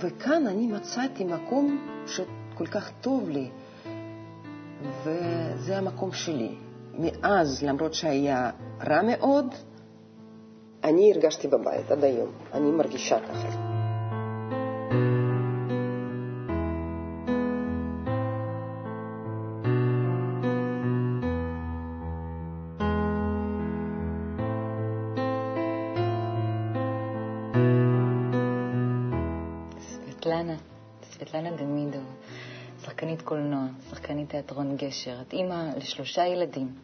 וכאן אני מצאתי מקום שכל כך טוב לי, וזה המקום שלי. מאז, למרות שהיה רע מאוד, אני הרגשתי בבית עד היום. אני מרגישה ככה. תיאטרון גשר. את אימא לשלושה ילדים.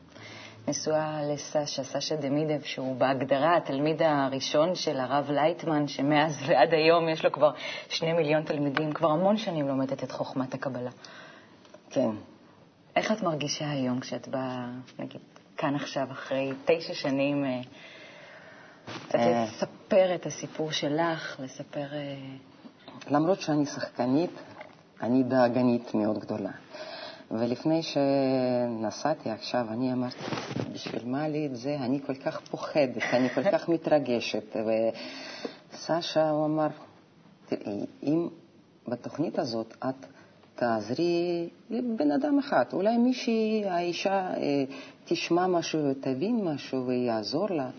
נשואה לסשה, סשה דמידב, שהוא בהגדרה התלמיד הראשון של הרב לייטמן, שמאז ועד היום יש לו כבר שני מיליון תלמידים, כבר המון שנים לומדת את חוכמת הקבלה. כן. איך את מרגישה היום כשאת באה, נגיד, כאן עכשיו, אחרי תשע שנים, אה, קצת אה. לספר את הסיפור שלך, לספר... אה, למרות שאני שחקנית, אני דאגנית מאוד גדולה. ולפני שנסעתי עכשיו, אני אמרתי, בשביל מה לי את זה? אני כל כך פוחדת, אני כל כך מתרגשת. וסשה, הוא אמר, תראי, אם בתוכנית הזאת את תעזרי לבן אדם אחד, אולי מישהי, האישה, אה, תשמע משהו, תבין משהו ויעזור לה,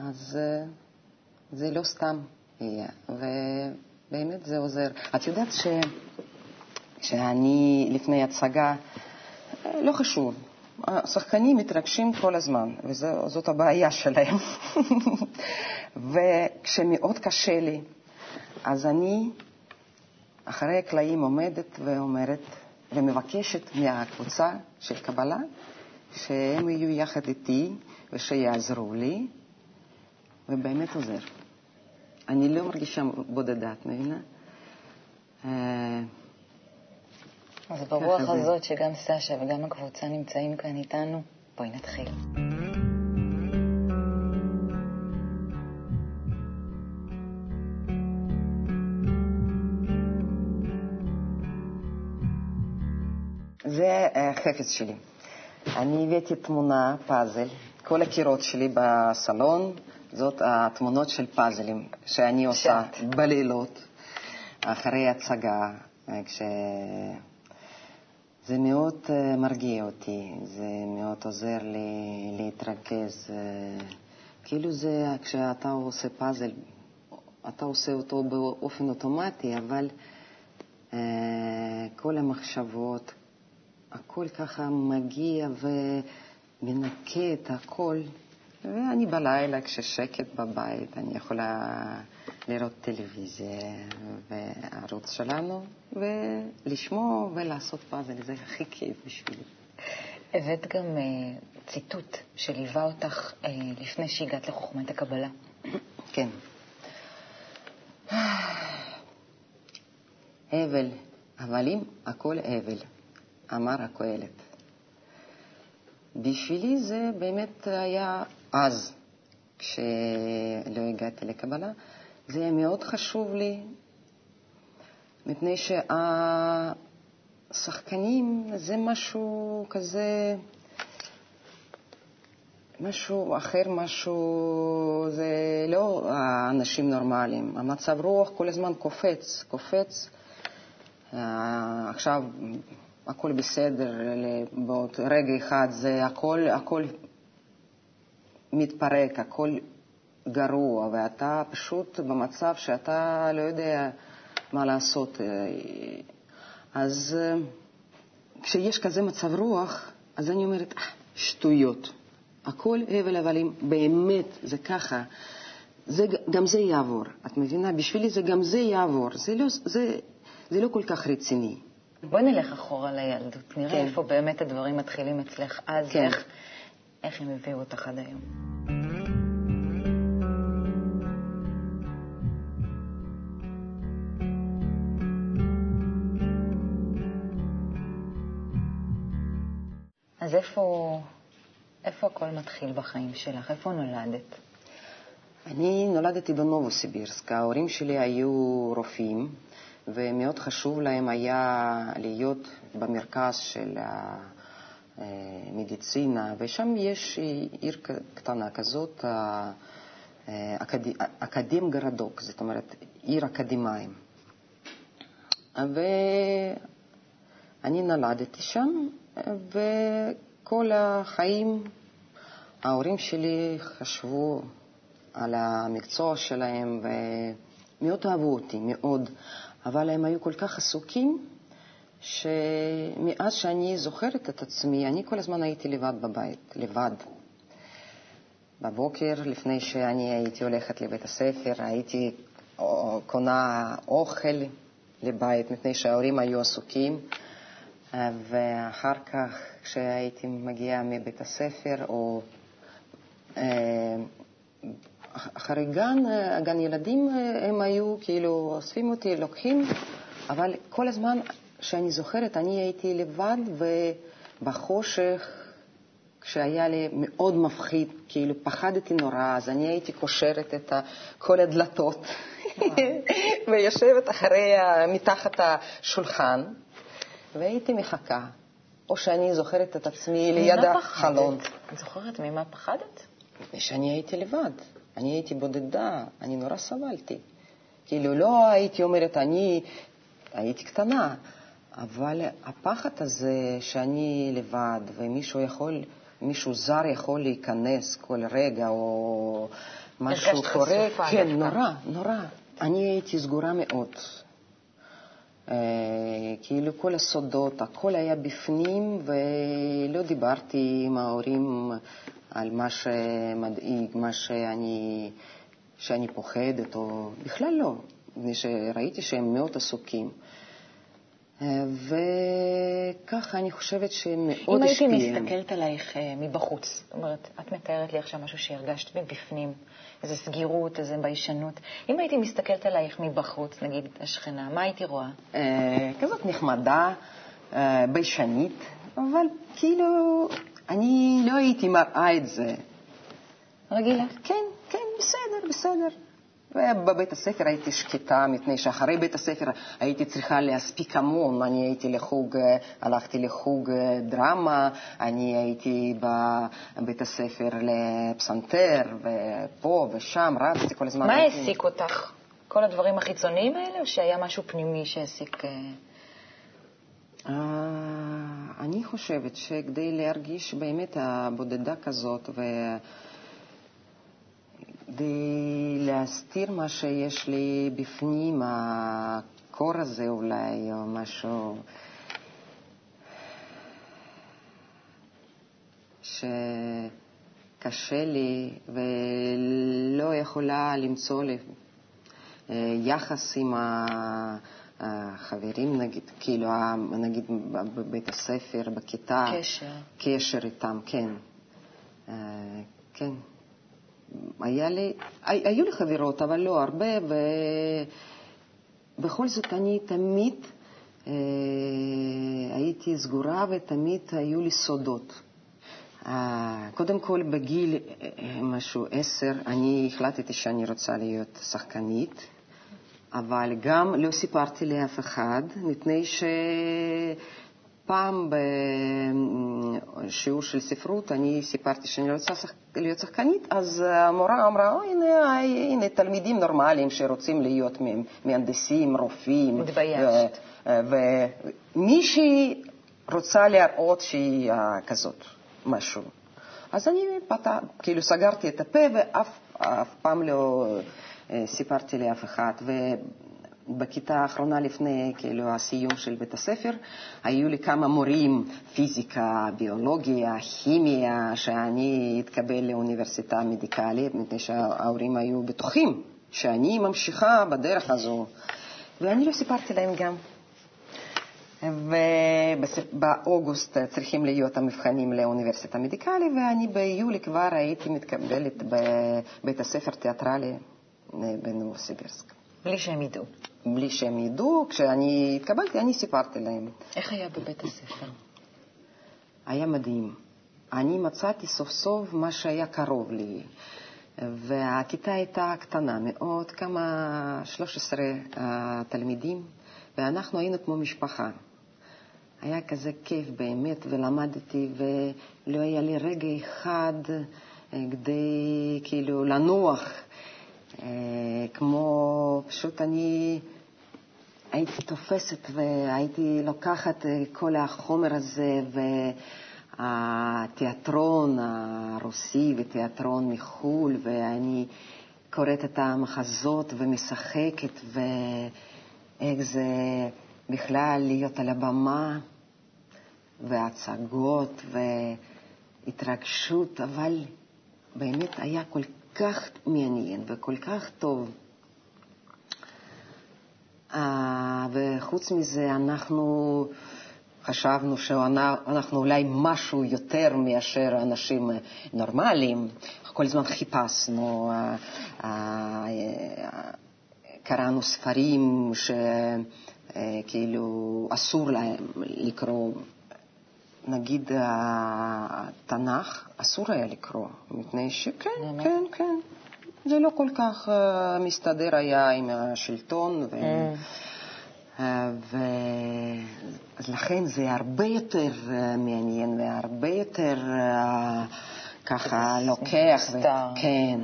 אז אה, זה לא סתם יהיה, ובאמת זה עוזר. את יודעת ש... שאני לפני הצגה, לא חשוב, השחקנים מתרגשים כל הזמן, וזאת הבעיה שלהם. וכשמאוד קשה לי, אז אני אחרי הקלעים עומדת ואומרת ומבקשת מהקבוצה של קבלה שהם יהיו יחד איתי ושיעזרו לי, ובאמת עוזר. אני לא מרגישה בודדה, את מבינה? אה, אז ברוח הזאת שגם סשה וגם הקבוצה נמצאים כאן איתנו, בואי נתחיל. זה החפץ שלי. אני הבאתי תמונה, פאזל, כל הקירות שלי בסלון, זאת התמונות של פאזלים שאני עושה בלילות, אחרי הצגה, כש... זה מאוד uh, מרגיע אותי, זה מאוד עוזר לי להתרכז. Uh, כאילו זה, כשאתה עושה פאזל, אתה עושה אותו באופן אוטומטי, אבל uh, כל המחשבות, הכל ככה מגיע ומנקה את הכל. ואני בלילה, כששקט בבית, אני יכולה לראות טלוויזיה והערוץ שלנו, ולשמוע ולעשות פאזל, זה הכי כיף בשבילי. הבאת גם uh, ציטוט שליווה אותך uh, לפני שהגעת לחוכמת הקבלה. כן. אבל, אבל אם הכל אבל, אמר הקהלת. בשבילי זה באמת היה אז, כשלא הגעתי לקבלה, זה היה מאוד חשוב לי, מפני שהשחקנים זה משהו כזה, משהו אחר, משהו, זה לא האנשים נורמליים. המצב רוח כל הזמן קופץ, קופץ. אה, עכשיו הכל בסדר, בעוד רגע אחד זה הכל, הכל מתפרק, הכל גרוע, ואתה פשוט במצב שאתה לא יודע מה לעשות. אז כשיש כזה מצב רוח, אז אני אומרת, אה, שטויות. הכל הבל הבלים, באמת, זה ככה. זה, גם זה יעבור, את מבינה? בשבילי זה גם זה יעבור. זה לא, זה, זה לא כל כך רציני. בואי נלך אחורה לילדות, נראה כן. איפה באמת הדברים מתחילים אצלך אז, כן. איך, איך הם הביאו אותך עד היום. איפה, איפה הכל מתחיל בחיים שלך? איפה נולדת? אני נולדתי בנובוסיבירסק. ההורים שלי היו רופאים, ומאוד חשוב להם היה להיות במרכז של המדיצינה, ושם יש עיר קטנה כזאת, אקד... אקדם גרדוק, זאת אומרת עיר אקדמאים. ואני נולדתי שם, וכל החיים ההורים שלי חשבו על המקצוע שלהם ומאוד אהבו אותי, מאוד, אבל הם היו כל כך עסוקים, שמאז שאני זוכרת את עצמי, אני כל הזמן הייתי לבד בבית, לבד. בבוקר, לפני שאני הייתי הולכת לבית הספר, הייתי קונה אוכל לבית, מפני שההורים היו עסוקים, ואחר כך, כשהייתי מגיעה מבית הספר, או אה, אחרי גן, גן ילדים, הם היו כאילו אוספים אותי, לוקחים, אבל כל הזמן שאני זוכרת, אני הייתי לבד ובחושך, כשהיה לי מאוד מפחיד, כאילו פחדתי נורא, אז אני הייתי קושרת את כל הדלתות ויושבת אחרי, מתחת השולחן, והייתי מחכה. או שאני זוכרת את עצמי ליד החלון. את זוכרת ממה פחדת? שאני הייתי לבד. אני הייתי בודדה, אני נורא סבלתי. כאילו, לא הייתי אומרת, אני הייתי קטנה, אבל הפחד הזה שאני לבד ומישהו יכול, מישהו זר יכול להיכנס כל רגע, או משהו קורה, כן, נורא, נורא. אני הייתי סגורה מאוד. אה, כאילו כל הסודות, הכל היה בפנים, ולא דיברתי עם ההורים על מה שמדאיג, מה שאני, שאני פוחדת, או בכלל לא, מפני שראיתי שהם מאוד עסוקים. וככה אני חושבת שמאוד השפיע. אם הייתי מסתכלת עלייך אה, מבחוץ, זאת אומרת, את מתארת לי עכשיו משהו שהרגשת מבפנים, איזו סגירות, איזו ביישנות. אם הייתי מסתכלת עלייך מבחוץ, נגיד השכנה, מה הייתי רואה? אה, כזאת נחמדה, אה, ביישנית, אבל כאילו, אני לא הייתי מראה את זה. רגילה? כן, כן, בסדר, בסדר. ובבית הספר הייתי שקטה, מפני שאחרי בית הספר הייתי צריכה להספיק המון. אני הייתי לחוג, הלכתי לחוג דרמה, אני הייתי בבית הספר לפסנתר, ופה ושם, רצתי כל הזמן. מה העסיק אותך? כל הדברים החיצוניים האלה, או שהיה משהו פנימי שהעסיק... אה, אה, אני חושבת שכדי להרגיש באמת הבודדה כזאת, ו... כדי להסתיר מה שיש לי בפנים, הקור הזה אולי, או משהו שקשה לי ולא יכולה למצוא לי אה, יחס עם החברים, נגיד, כאילו, נגיד בבית הספר, בכיתה. קשר. קשר איתם, כן. אה, כן. היה לי, היו לי חברות, אבל לא הרבה, ובכל זאת אני תמיד אה, הייתי סגורה ותמיד היו לי סודות. אה, קודם כל, בגיל אה, משהו עשר, אני החלטתי שאני רוצה להיות שחקנית, אבל גם לא סיפרתי לאף אחד, מפני ש... פעם בשיעור של ספרות אני סיפרתי שאני רוצה שח... להיות שחקנית, אז המורה אמרה, או, הנה, הנה תלמידים נורמליים שרוצים להיות מהנדסים, רופאים. מתביישת. ומישהי רוצה להראות שהיא כזאת, משהו. אז אני פתח, כאילו סגרתי את הפה ואף פעם לא אה, סיפרתי לאף אחד. בכיתה האחרונה לפני כאילו הסיום של בית הספר, היו לי כמה מורים, פיזיקה, ביולוגיה, כימיה, שאני אתקבל לאוניברסיטה המדיקלית, מפני שההורים היו בטוחים שאני ממשיכה בדרך הזו, ואני לא סיפרתי להם גם. ובאוגוסט צריכים להיות המבחנים לאוניברסיטה המדיקלית, ואני ביולי כבר הייתי מתקבלת בבית הספר תיאטרלי בנובוסיבירסק. בלי שהם ידעו. בלי שהם ידעו. כשאני התקבלתי, אני סיפרתי להם. איך היה בבית הספר? היה מדהים. אני מצאתי סוף סוף מה שהיה קרוב לי. והכיתה הייתה קטנה מאוד, כמה, 13 uh, תלמידים, ואנחנו היינו כמו משפחה. היה כזה כיף באמת, ולמדתי, ולא היה לי רגע אחד uh, כדי כאילו לנוח, uh, כמו פשוט אני הייתי תופסת והייתי לוקחת כל החומר הזה והתיאטרון הרוסי ותיאטרון מחו"ל, ואני קוראת את המחזות ומשחקת, ואיך זה בכלל להיות על הבמה, והצגות והתרגשות, אבל באמת היה כל כך מעניין וכל כך טוב. אה, וחוץ מזה, אנחנו חשבנו שאנחנו אולי משהו יותר מאשר אנשים נורמליים. כל הזמן חיפשנו, אה, אה, קראנו ספרים שכאילו אסור להם לקרוא. נגיד התנ"ך, אסור היה לקרוא, מפני שכן, כן, כן. זה לא כל כך uh, מסתדר היה עם השלטון. ו... Mm. Uh, ו... אז לכן זה הרבה יותר מעניין והרבה יותר ככה לוקח. ו... כן.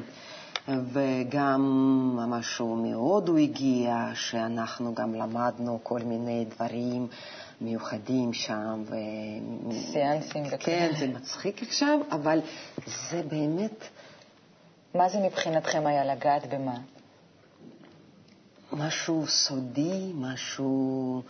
וגם משהו מהודו הגיע, שאנחנו גם למדנו כל מיני דברים מיוחדים שם. ו... סיאנסים. כן, זה מצחיק עכשיו, אבל זה באמת... מה זה מבחינתכם היה לגעת במה? משהו סודי, משהו...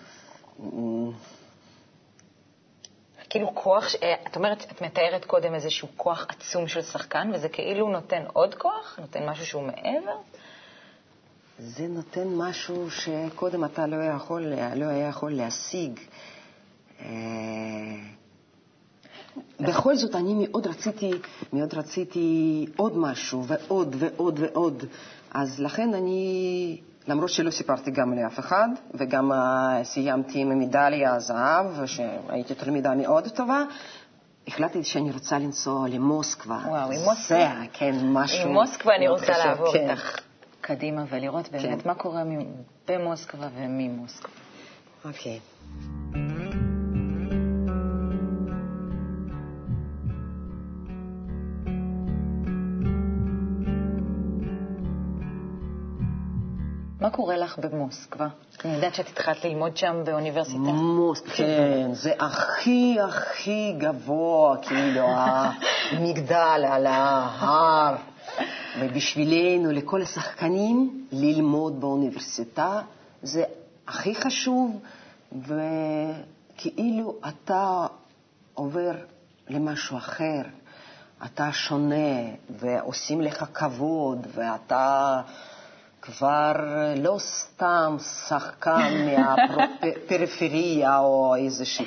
כאילו כוח, אה, את אומרת, את מתארת קודם איזשהו כוח עצום של שחקן, וזה כאילו נותן עוד כוח? נותן משהו שהוא מעבר? זה נותן משהו שקודם אתה לא יכול, לא היה יכול להשיג. בכל זאת, אני מאוד רציתי, מאוד רציתי עוד משהו, ועוד ועוד ועוד. אז לכן אני, למרות שלא סיפרתי גם לאף אחד, וגם סיימתי עם מדליה זהב, שהייתי תלמידה מאוד טובה, החלטתי שאני רוצה לנסוע למוסקבה. וואו, עם מוסקבה? כן, משהו... עם מוסקבה אני רוצה חשוב, לעבור כן. איתך קדימה ולראות באמת כן. מה קורה במוסקבה וממוסקבה. אוקיי. Okay. מה קורה לך במוסקבה? אני יודעת שאת התחלת ללמוד שם באוניברסיטה. מוסקבה, כן, זה הכי הכי גבוה, כאילו, המגדל על ההר. ובשבילנו, לכל השחקנים, ללמוד באוניברסיטה זה הכי חשוב, וכאילו אתה עובר למשהו אחר, אתה שונה, ועושים לך כבוד, ואתה... כבר לא סתם שחקן מהפריפריה או איזושהי...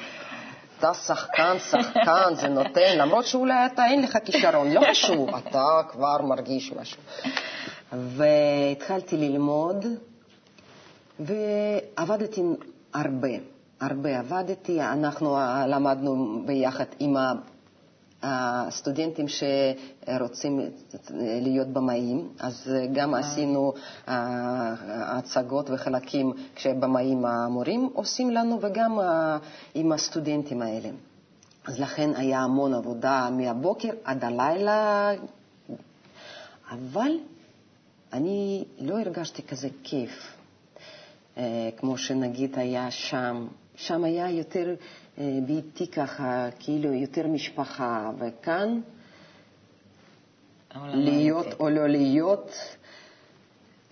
אתה שחקן, שחקן, זה נותן, למרות שאולי אתה אין לך כישרון, לא חשוב, אתה כבר מרגיש משהו. והתחלתי ללמוד, ועבדתי הרבה, הרבה עבדתי, אנחנו למדנו ביחד עם הסטודנטים שרוצים להיות במאים, אז גם אה. עשינו אה, הצגות וחלקים כשבמאים המורים עושים לנו, וגם אה, עם הסטודנטים האלה. אז לכן היה המון עבודה מהבוקר עד הלילה, אבל אני לא הרגשתי כזה כיף, כמו שנגיד היה שם. שם היה יותר אה, ביתי ככה, כאילו יותר משפחה, וכאן להיות או לא להיות,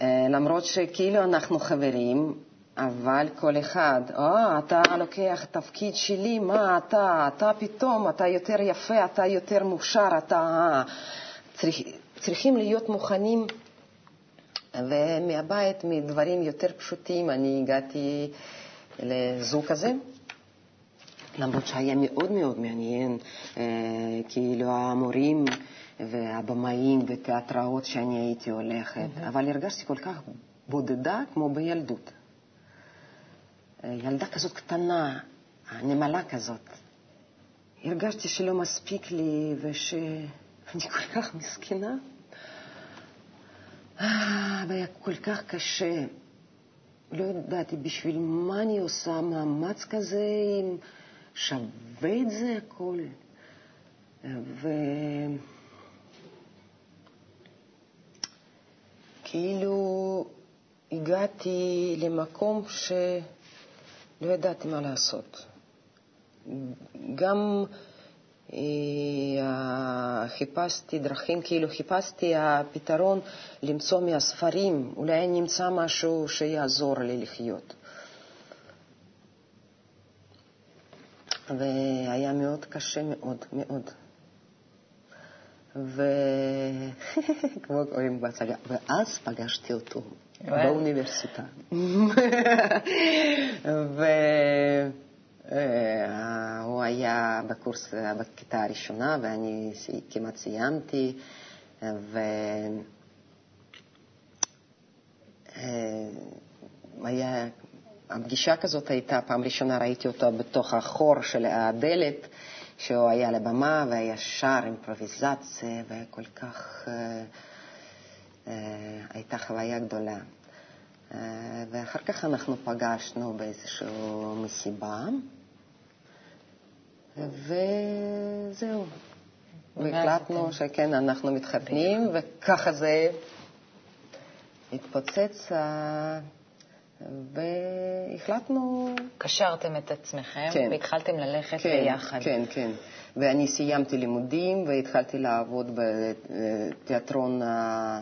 אה, למרות שכאילו אנחנו חברים, אבל כל אחד, אה, אתה לוקח תפקיד שלי, מה אתה, אתה פתאום, אתה יותר יפה, אתה יותר מוכשר, אתה... צריך, צריכים להיות מוכנים, ומהבית, מדברים יותר פשוטים, אני הגעתי לזוג כזה. למרות שהיה מאוד מאוד מעניין, אה, כאילו המורים והבמאים ותיאטראות שאני הייתי הולכת. אבל הרגשתי כל כך בודדה כמו בילדות. אה, ילדה כזאת קטנה, נמלה כזאת. הרגשתי שלא מספיק לי ושאני כל כך מסכנה. אה, והיה כל כך קשה. לא ידעתי בשביל מה אני עושה מאמץ כזה עם... שווה את זה הכל. וכאילו הגעתי למקום שלא ידעתי מה לעשות. גם אה, חיפשתי דרכים, כאילו חיפשתי הפתרון למצוא מהספרים, אולי נמצא משהו שיעזור לי לחיות. והיה מאוד קשה מאוד, מאוד. ו... כמו קוראים בהצגה, ואז פגשתי אותו באוניברסיטה. והוא היה בקורס, בכיתה הראשונה, ואני כמעט סיימתי, ו... הפגישה כזאת הייתה, פעם ראשונה ראיתי אותו בתוך החור של הדלת, שהוא היה על הבמה והיה שר אימפרוביזציה, וכל כך... אה, אה, הייתה חוויה גדולה. אה, ואחר כך אנחנו פגשנו באיזושהי מסיבה, וזהו. והחלטנו שכן, אנחנו מתחתנים, וככה זה התפוצץ. והחלטנו... קשרתם את עצמכם כן, והתחלתם ללכת כן, ביחד. כן, כן. ואני סיימתי לימודים והתחלתי לעבוד בתיאטרון, אה,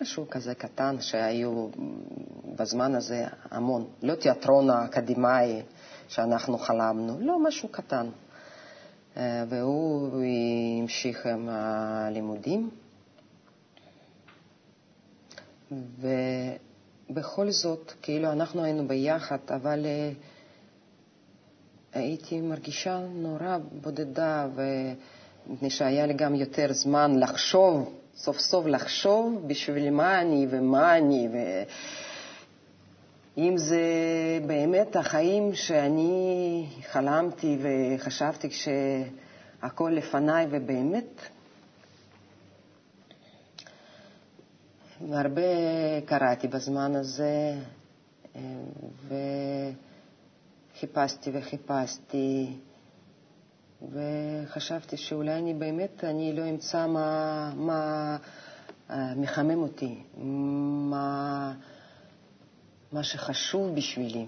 משהו כזה קטן, שהיו בזמן הזה המון. לא תיאטרון האקדמאי שאנחנו חלמנו, לא, משהו קטן. אה, והוא המשיך עם הלימודים. ו... בכל זאת, כאילו אנחנו היינו ביחד, אבל uh, הייתי מרגישה נורא בודדה, ומפני שהיה לי גם יותר זמן לחשוב, סוף סוף לחשוב בשביל מה אני ומה אני, ואם זה באמת החיים שאני חלמתי וחשבתי כשהכול לפניי, ובאמת והרבה קראתי בזמן הזה, אה, וחיפשתי וחיפשתי, וחשבתי שאולי אני באמת, אני לא אמצא מה, מה אה, מחמם אותי, מה, מה שחשוב בשבילי.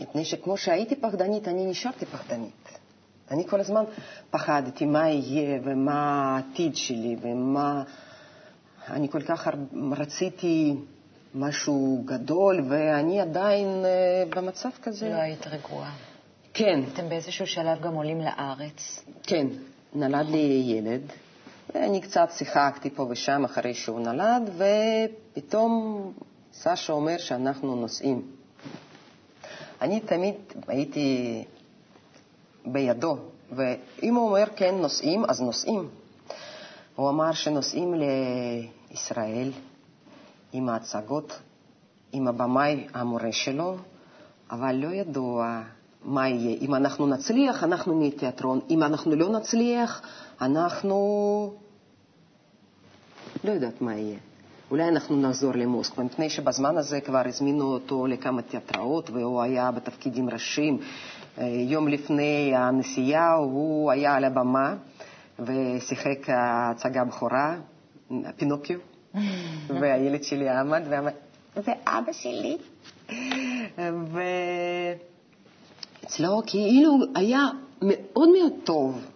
מפני שכמו שהייתי פחדנית, אני נשארתי פחדנית. אני כל הזמן פחדתי מה יהיה ומה העתיד שלי ומה... אני כל כך רציתי משהו גדול, ואני עדיין אה, במצב כזה. לא היית רגועה. כן. אתם באיזשהו שלב גם עולים לארץ. כן, נולד לי ילד, ואני קצת שיחקתי פה ושם אחרי שהוא נולד, ופתאום סשה אומר שאנחנו נוסעים. אני תמיד הייתי בידו, ואם הוא אומר כן נוסעים, אז נוסעים. הוא אמר שנוסעים לישראל עם ההצגות, עם הבמאי המורה שלו, אבל לא ידוע מה יהיה. אם אנחנו נצליח, אנחנו נהיה תיאטרון. אם אנחנו לא נצליח, אנחנו... לא יודעת מה יהיה. אולי אנחנו נחזור למוסקבה, מפני שבזמן הזה כבר הזמינו אותו לכמה תיאטראות והוא היה בתפקידים ראשיים. אה, יום לפני הנסיעה הוא היה על הבמה ושיחק הצגה בכורה, פינוקיו, והילד שלי עמד ואמר, זה אבא שלי. ואצלו כאילו היה מאוד מאוד טוב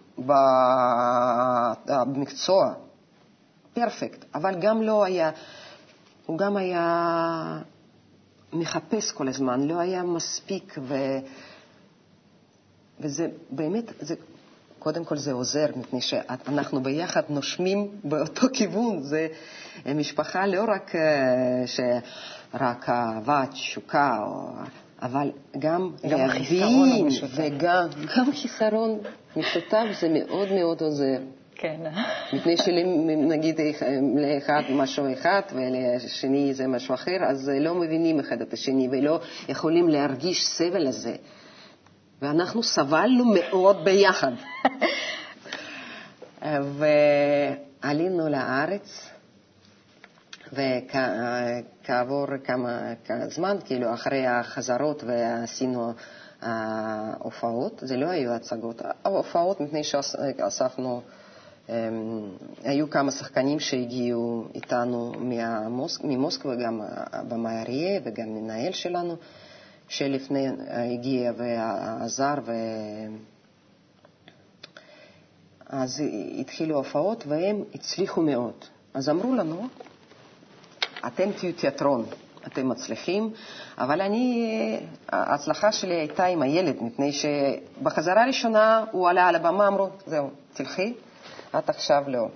במקצוע, פרפקט, אבל גם לא היה, הוא גם היה מחפש כל הזמן, לא היה מספיק, ו... וזה באמת, זה קודם כל זה עוזר, מפני שאנחנו ביחד נושמים באותו כיוון. זה משפחה לא רק אה, שרק אהבה, תשוקה, אבל גם להבין, וגם גם חיסרון משותף זה מאוד מאוד עוזר. כן. מפני שנגיד לאחד משהו אחד ולשני זה משהו אחר, אז לא מבינים אחד את השני ולא יכולים להרגיש סבל הזה. ואנחנו סבלנו מאוד ביחד. ועלינו לארץ, וכעבור כמה זמן, כאילו אחרי החזרות ועשינו הופעות, זה לא היו הצגות, ההופעות מפני שאספנו היו כמה שחקנים שהגיעו איתנו ממוסקבה, גם הבמאי אריה וגם מנהל שלנו, שלפני הגיע ועזר, ו... אז התחילו הופעות והם הצליחו מאוד. אז אמרו לנו, אתם תהיו תיאטרון, אתם מצליחים, אבל אני, ההצלחה שלי הייתה עם הילד, מפני שבחזרה הראשונה הוא עלה על הבמה, אמרו, זהו, תלכי, את עכשיו לא.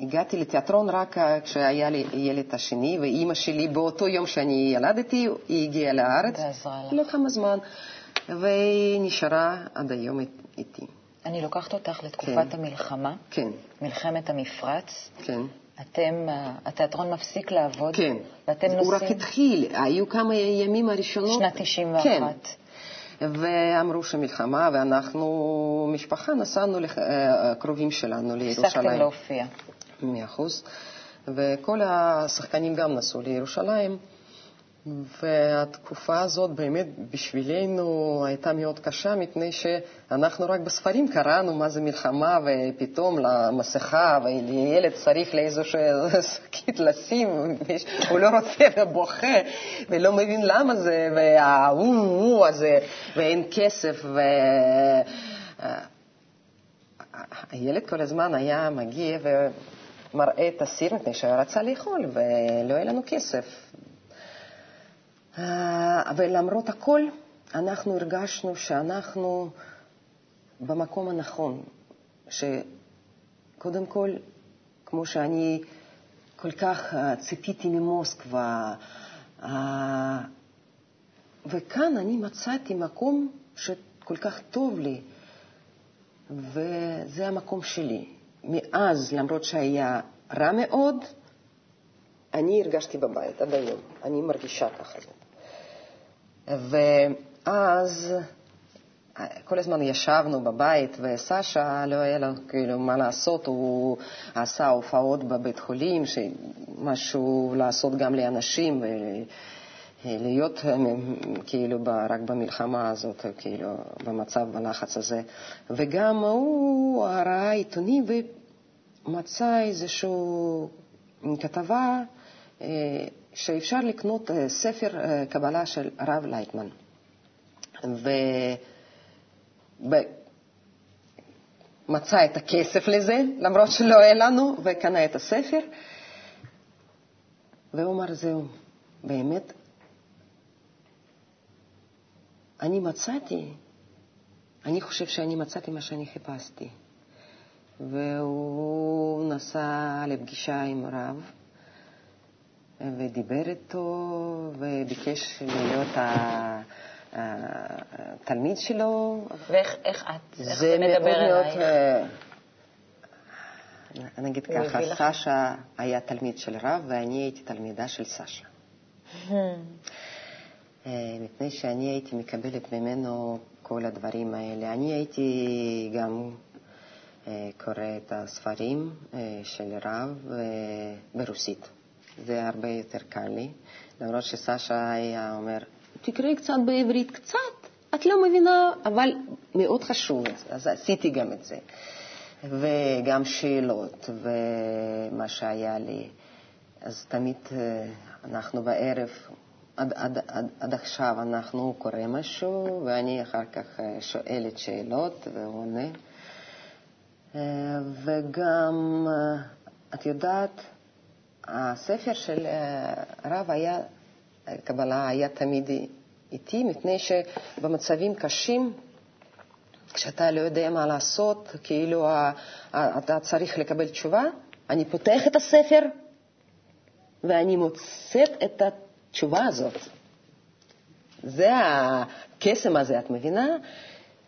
והגעתי לתיאטרון רק כשהיה לי ילד השני, ואימא שלי באותו יום שאני ילדתי, היא הגיעה לארץ. ועזרה לך. לכמה זמן, והיא נשארה עד היום איתי. אני לוקחת אותך לתקופת כן. המלחמה, כן, מלחמת המפרץ. כן. אתם, אה, התיאטרון מפסיק לעבוד, כן. ואתם הוא נוסעים... רק התחיל, היו כמה ימים הראשונות. שנת 91. כן. ואמרו שמלחמה, ואנחנו, משפחה, נסענו לקרובים שלנו לירושלים. הפסקתם להופיע. מאה אחוז. וכל השחקנים גם נסעו לירושלים, והתקופה הזאת באמת בשבילנו הייתה מאוד קשה, מפני שאנחנו רק בספרים קראנו מה זה מלחמה, ופתאום למסכה, וילד צריך לאיזושהי שקית לשים, הוא לא רוצה ובוכה, ולא מבין למה זה, והאו הזה, ואין כסף, ו... הילד כל הזמן היה מגיע ומראה את הסיר מפני שרצה לאכול, ולא היה לנו כסף. ולמרות הכל, אנחנו הרגשנו שאנחנו במקום הנכון, שקודם כל, כמו שאני כל כך ציפיתי ממוסקבה, וכאן אני מצאתי מקום שכל כך טוב לי, וזה המקום שלי. מאז, למרות שהיה רע מאוד, אני הרגשתי בבית עד היום, אני מרגישה ככה. ואז כל הזמן ישבנו בבית, וסשה, לא היה לו כאילו מה לעשות, הוא עשה הופעות בבית חולים, משהו לעשות גם לאנשים, להיות כאילו רק במלחמה הזאת, כאילו במצב, בלחץ הזה. וגם הוא ראה עיתונים ומצא איזושהי כתבה שאפשר לקנות ספר קבלה של הרב לייטמן. ומצא את הכסף לזה, למרות שלא היה לנו, וקנה את הספר. והוא אמר, זהו, באמת, אני מצאתי, אני חושב שאני מצאתי מה שאני חיפשתי. והוא נסע לפגישה עם רב, ודיבר איתו, וביקש להיות התלמיד שלו. ואיך איך את? איך זה מדבר אלייך? אני אגיד הוא ככה? סשה היה תלמיד של רב, ואני הייתי תלמידה של סשה. אה, מפני שאני הייתי מקבלת ממנו כל הדברים האלה. אני הייתי גם אה, קורא את הספרים אה, של רב אה, ברוסית. זה הרבה יותר קל לי, למרות שסשה היה אומר, תקראי קצת בעברית, קצת, את לא מבינה, אבל מאוד חשוב, אז עשיתי גם את זה. וגם שאלות, ומה שהיה לי. אז תמיד אה, אנחנו בערב, עד, עד, עד, עד עכשיו אנחנו קורא משהו, ואני אחר כך אה, שואלת שאלות והוא עונה. אה, וגם, אה, את יודעת, הספר של הרב היה, קבלה היה תמיד איתי, מפני שבמצבים קשים, כשאתה לא יודע מה לעשות, כאילו ה- ה- אתה צריך לקבל תשובה, אני פותח את הספר ואני מוצאת את התשובה הזאת. זה הקסם הזה, את מבינה?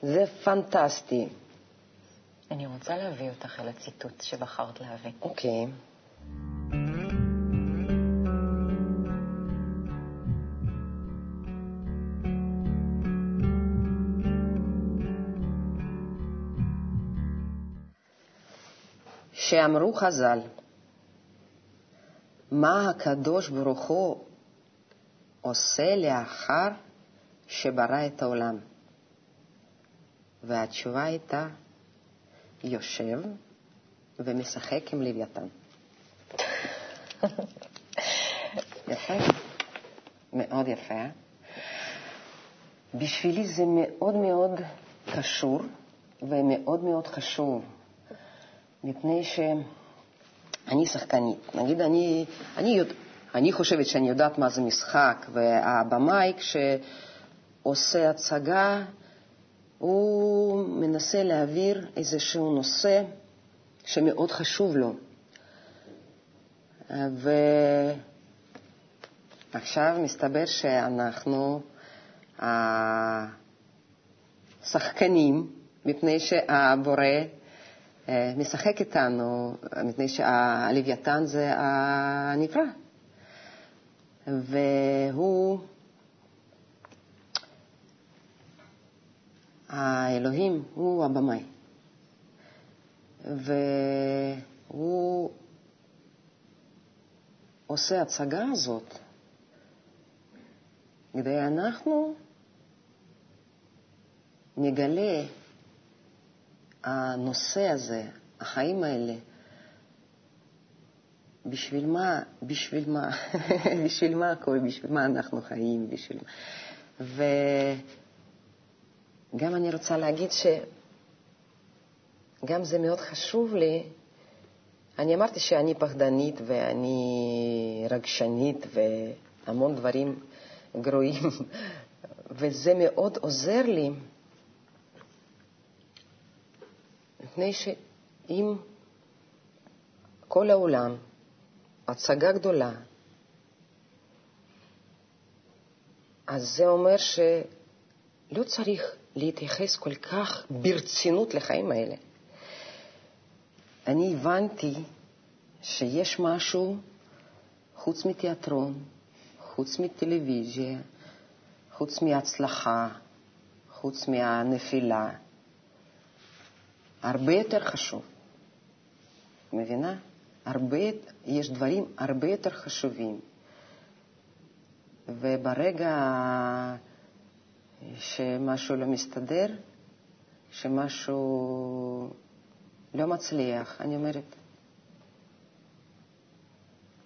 זה פנטסטי. אני רוצה להביא אותך אל הציטוט שבחרת להביא. אוקיי. שאמרו חז"ל, מה הקדוש ברוך הוא עושה לאחר שברא את העולם? והתשובה הייתה, יושב ומשחק עם לוויתן. יפה, מאוד יפה. בשבילי זה מאוד מאוד קשור ומאוד מאוד חשוב, מפני שאני שחקנית. נגיד, אני, אני, אני חושבת שאני יודעת מה זה משחק, והבמאי, כשעושה הצגה, הוא מנסה להעביר איזשהו נושא שמאוד חשוב לו. ועכשיו מסתבר שאנחנו השחקנים, מפני שהבורא אה, משחק איתנו, מפני שהלוויתן זה הנברא. והוא, האלוהים הוא הבמאי. והוא עושה הצגה הזאת כדי אנחנו נגלה הנושא הזה, החיים האלה, בשביל מה, בשביל מה, בשביל מה הכל, בשביל מה אנחנו חיים, בשביל מה. וגם אני רוצה להגיד שגם זה מאוד חשוב לי. אני אמרתי שאני פחדנית ואני רגשנית והמון דברים גרועים, וזה מאוד עוזר לי, מפני שאם כל העולם הצגה גדולה, אז זה אומר שלא צריך להתייחס כל כך ברצינות לחיים האלה. אני הבנתי שיש משהו חוץ מתיאטרון, חוץ מטלוויזיה, חוץ מהצלחה, חוץ מהנפילה, הרבה יותר חשוב. מבינה? הרבה, יש דברים הרבה יותר חשובים. וברגע שמשהו לא מסתדר, שמשהו לא מצליח, אני אומרת,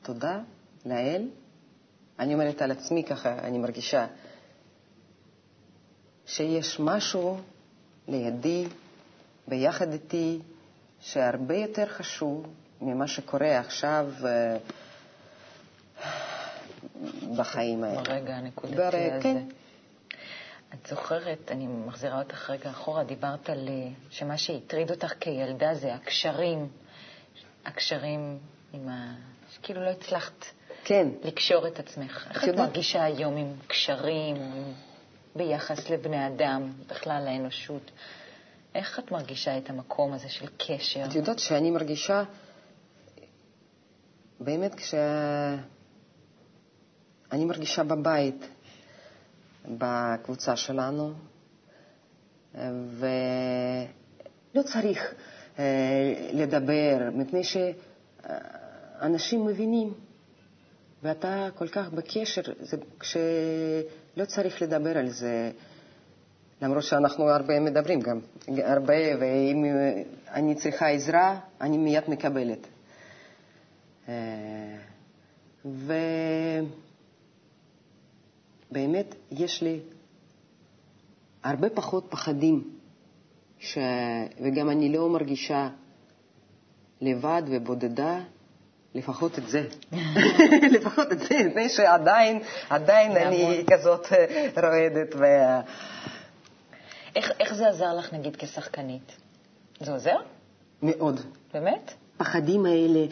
תודה לאל. אני אומרת על עצמי ככה, אני מרגישה שיש משהו לידי, ביחד איתי, שהרבה יותר חשוב ממה שקורה עכשיו אה, בחיים האלה. ברגע הנקודתי בר... הזה. כן. את זוכרת, אני מחזירה אותך רגע אחורה, דיברת על אה, שמה שהטריד אותך כילדה זה הקשרים, הקשרים עם ה... שכאילו לא הצלחת כן. לקשור את עצמך. איך את מרגישה היום עם קשרים, ביחס לבני אדם, בכלל לאנושות? איך את מרגישה את המקום הזה של קשר? את יודעת שאני מרגישה באמת כשאני מרגישה בבית בקבוצה שלנו, ולא צריך אה, לדבר, מפני שאנשים מבינים, ואתה כל כך בקשר, זה כשלא צריך לדבר על זה. למרות שאנחנו הרבה מדברים גם, הרבה, ואם אני צריכה עזרה, אני מיד מקבלת. אה, ובאמת יש לי הרבה פחות פחדים, ש... וגם אני לא מרגישה לבד ובודדה, לפחות את זה. לפחות את זה, מפני שעדיין, עדיין אני כזאת אה, רועדת. ו... איך, איך זה עזר לך, נגיד, כשחקנית? זה עוזר? מאוד. באמת? הפחדים האלה,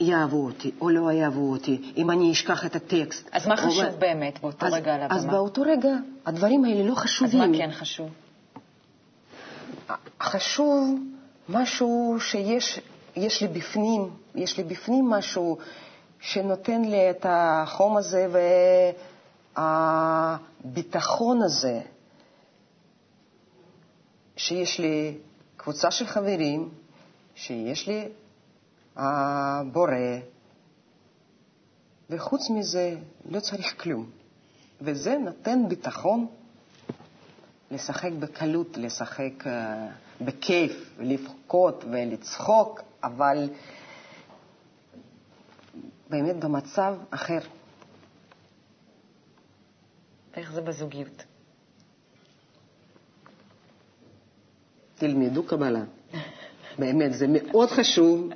יאהבו אותי או לא יאהבו אותי, אם אני אשכח את הטקסט. אז מה חשוב או... באמת באותו אז, רגע על הבמה? אז באותו רגע הדברים האלה לא חשובים. אז מה כן חשוב? חשוב משהו שיש יש לי בפנים, יש לי בפנים משהו שנותן לי את החום הזה והביטחון הזה, שיש לי קבוצה של חברים, שיש לי הבורא, וחוץ מזה לא צריך כלום. וזה נותן ביטחון לשחק בקלות, לשחק uh, בכיף, לבכות ולצחוק, אבל באמת במצב אחר. איך זה בזוגיות? תלמדו קבלה. באמת, זה מאוד חשוב,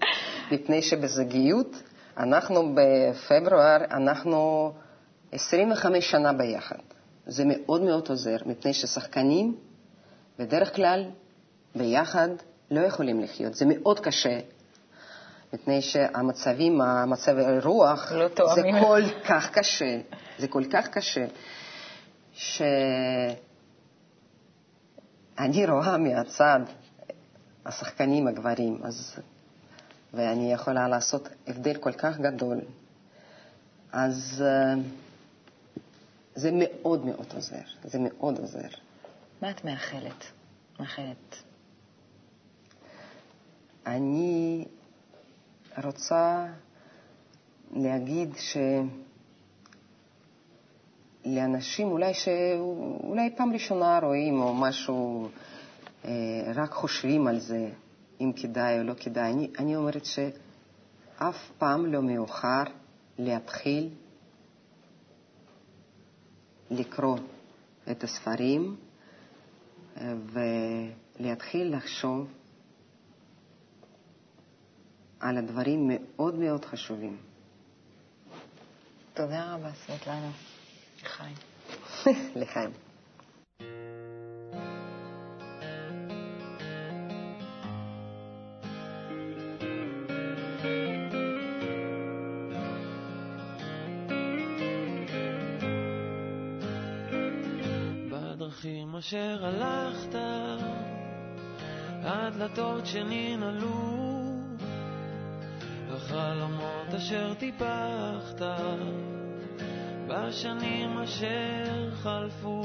מפני שבזוגיות, אנחנו בפברואר, אנחנו 25 שנה ביחד. זה מאוד מאוד עוזר, מפני ששחקנים בדרך כלל ביחד לא יכולים לחיות. זה מאוד קשה, מפני שהמצבים, המצב הרוח, לא זה כל כך קשה, זה כל כך קשה, שאני רואה מהצד השחקנים הגברים, אז, ואני יכולה לעשות הבדל כל כך גדול. אז uh, זה מאוד מאוד עוזר, זה מאוד עוזר. מה את מאחלת? מאחלת. אני רוצה להגיד שלאנשים אולי שאולי פעם ראשונה רואים או משהו, אה, רק חושבים על זה, אם כדאי או לא כדאי, אני, אני אומרת שאף פעם לא מאוחר להתחיל לקרוא את הספרים אה, ולהתחיל לחשוב על הדברים מאוד מאוד חשובים. תודה רבה, סבטלנה. לחיים. לחיים. בדרכים אשר הלכת, הדלתות שננעלו בחלומות אשר טיפחת, בשנים אשר חלפו,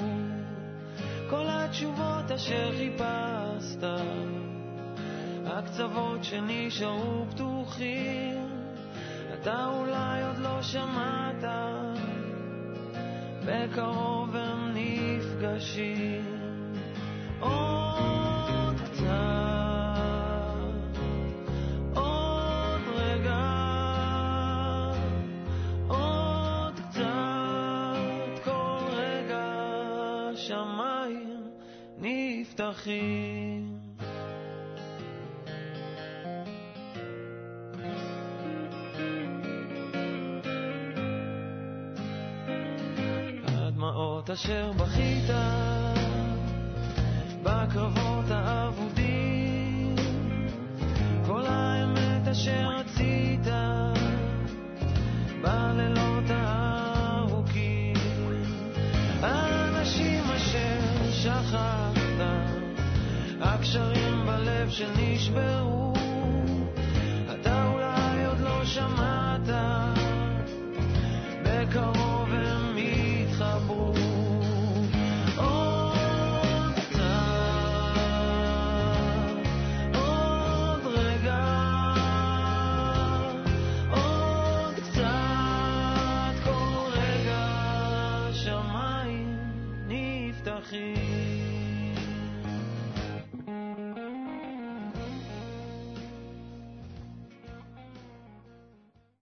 כל התשובות אשר חיפשת, הקצוות שנשארו פתוחים, אתה אולי עוד לא שמעת, בקרוב הם נפגשים. עוד הדמעות אשר בכית בקרבות האבודים. כל האמת אשר רצית בלילות הארוכים. האנשים אשר שכחת הקשרים בלב שנשברו אתה אולי עוד לא שמעת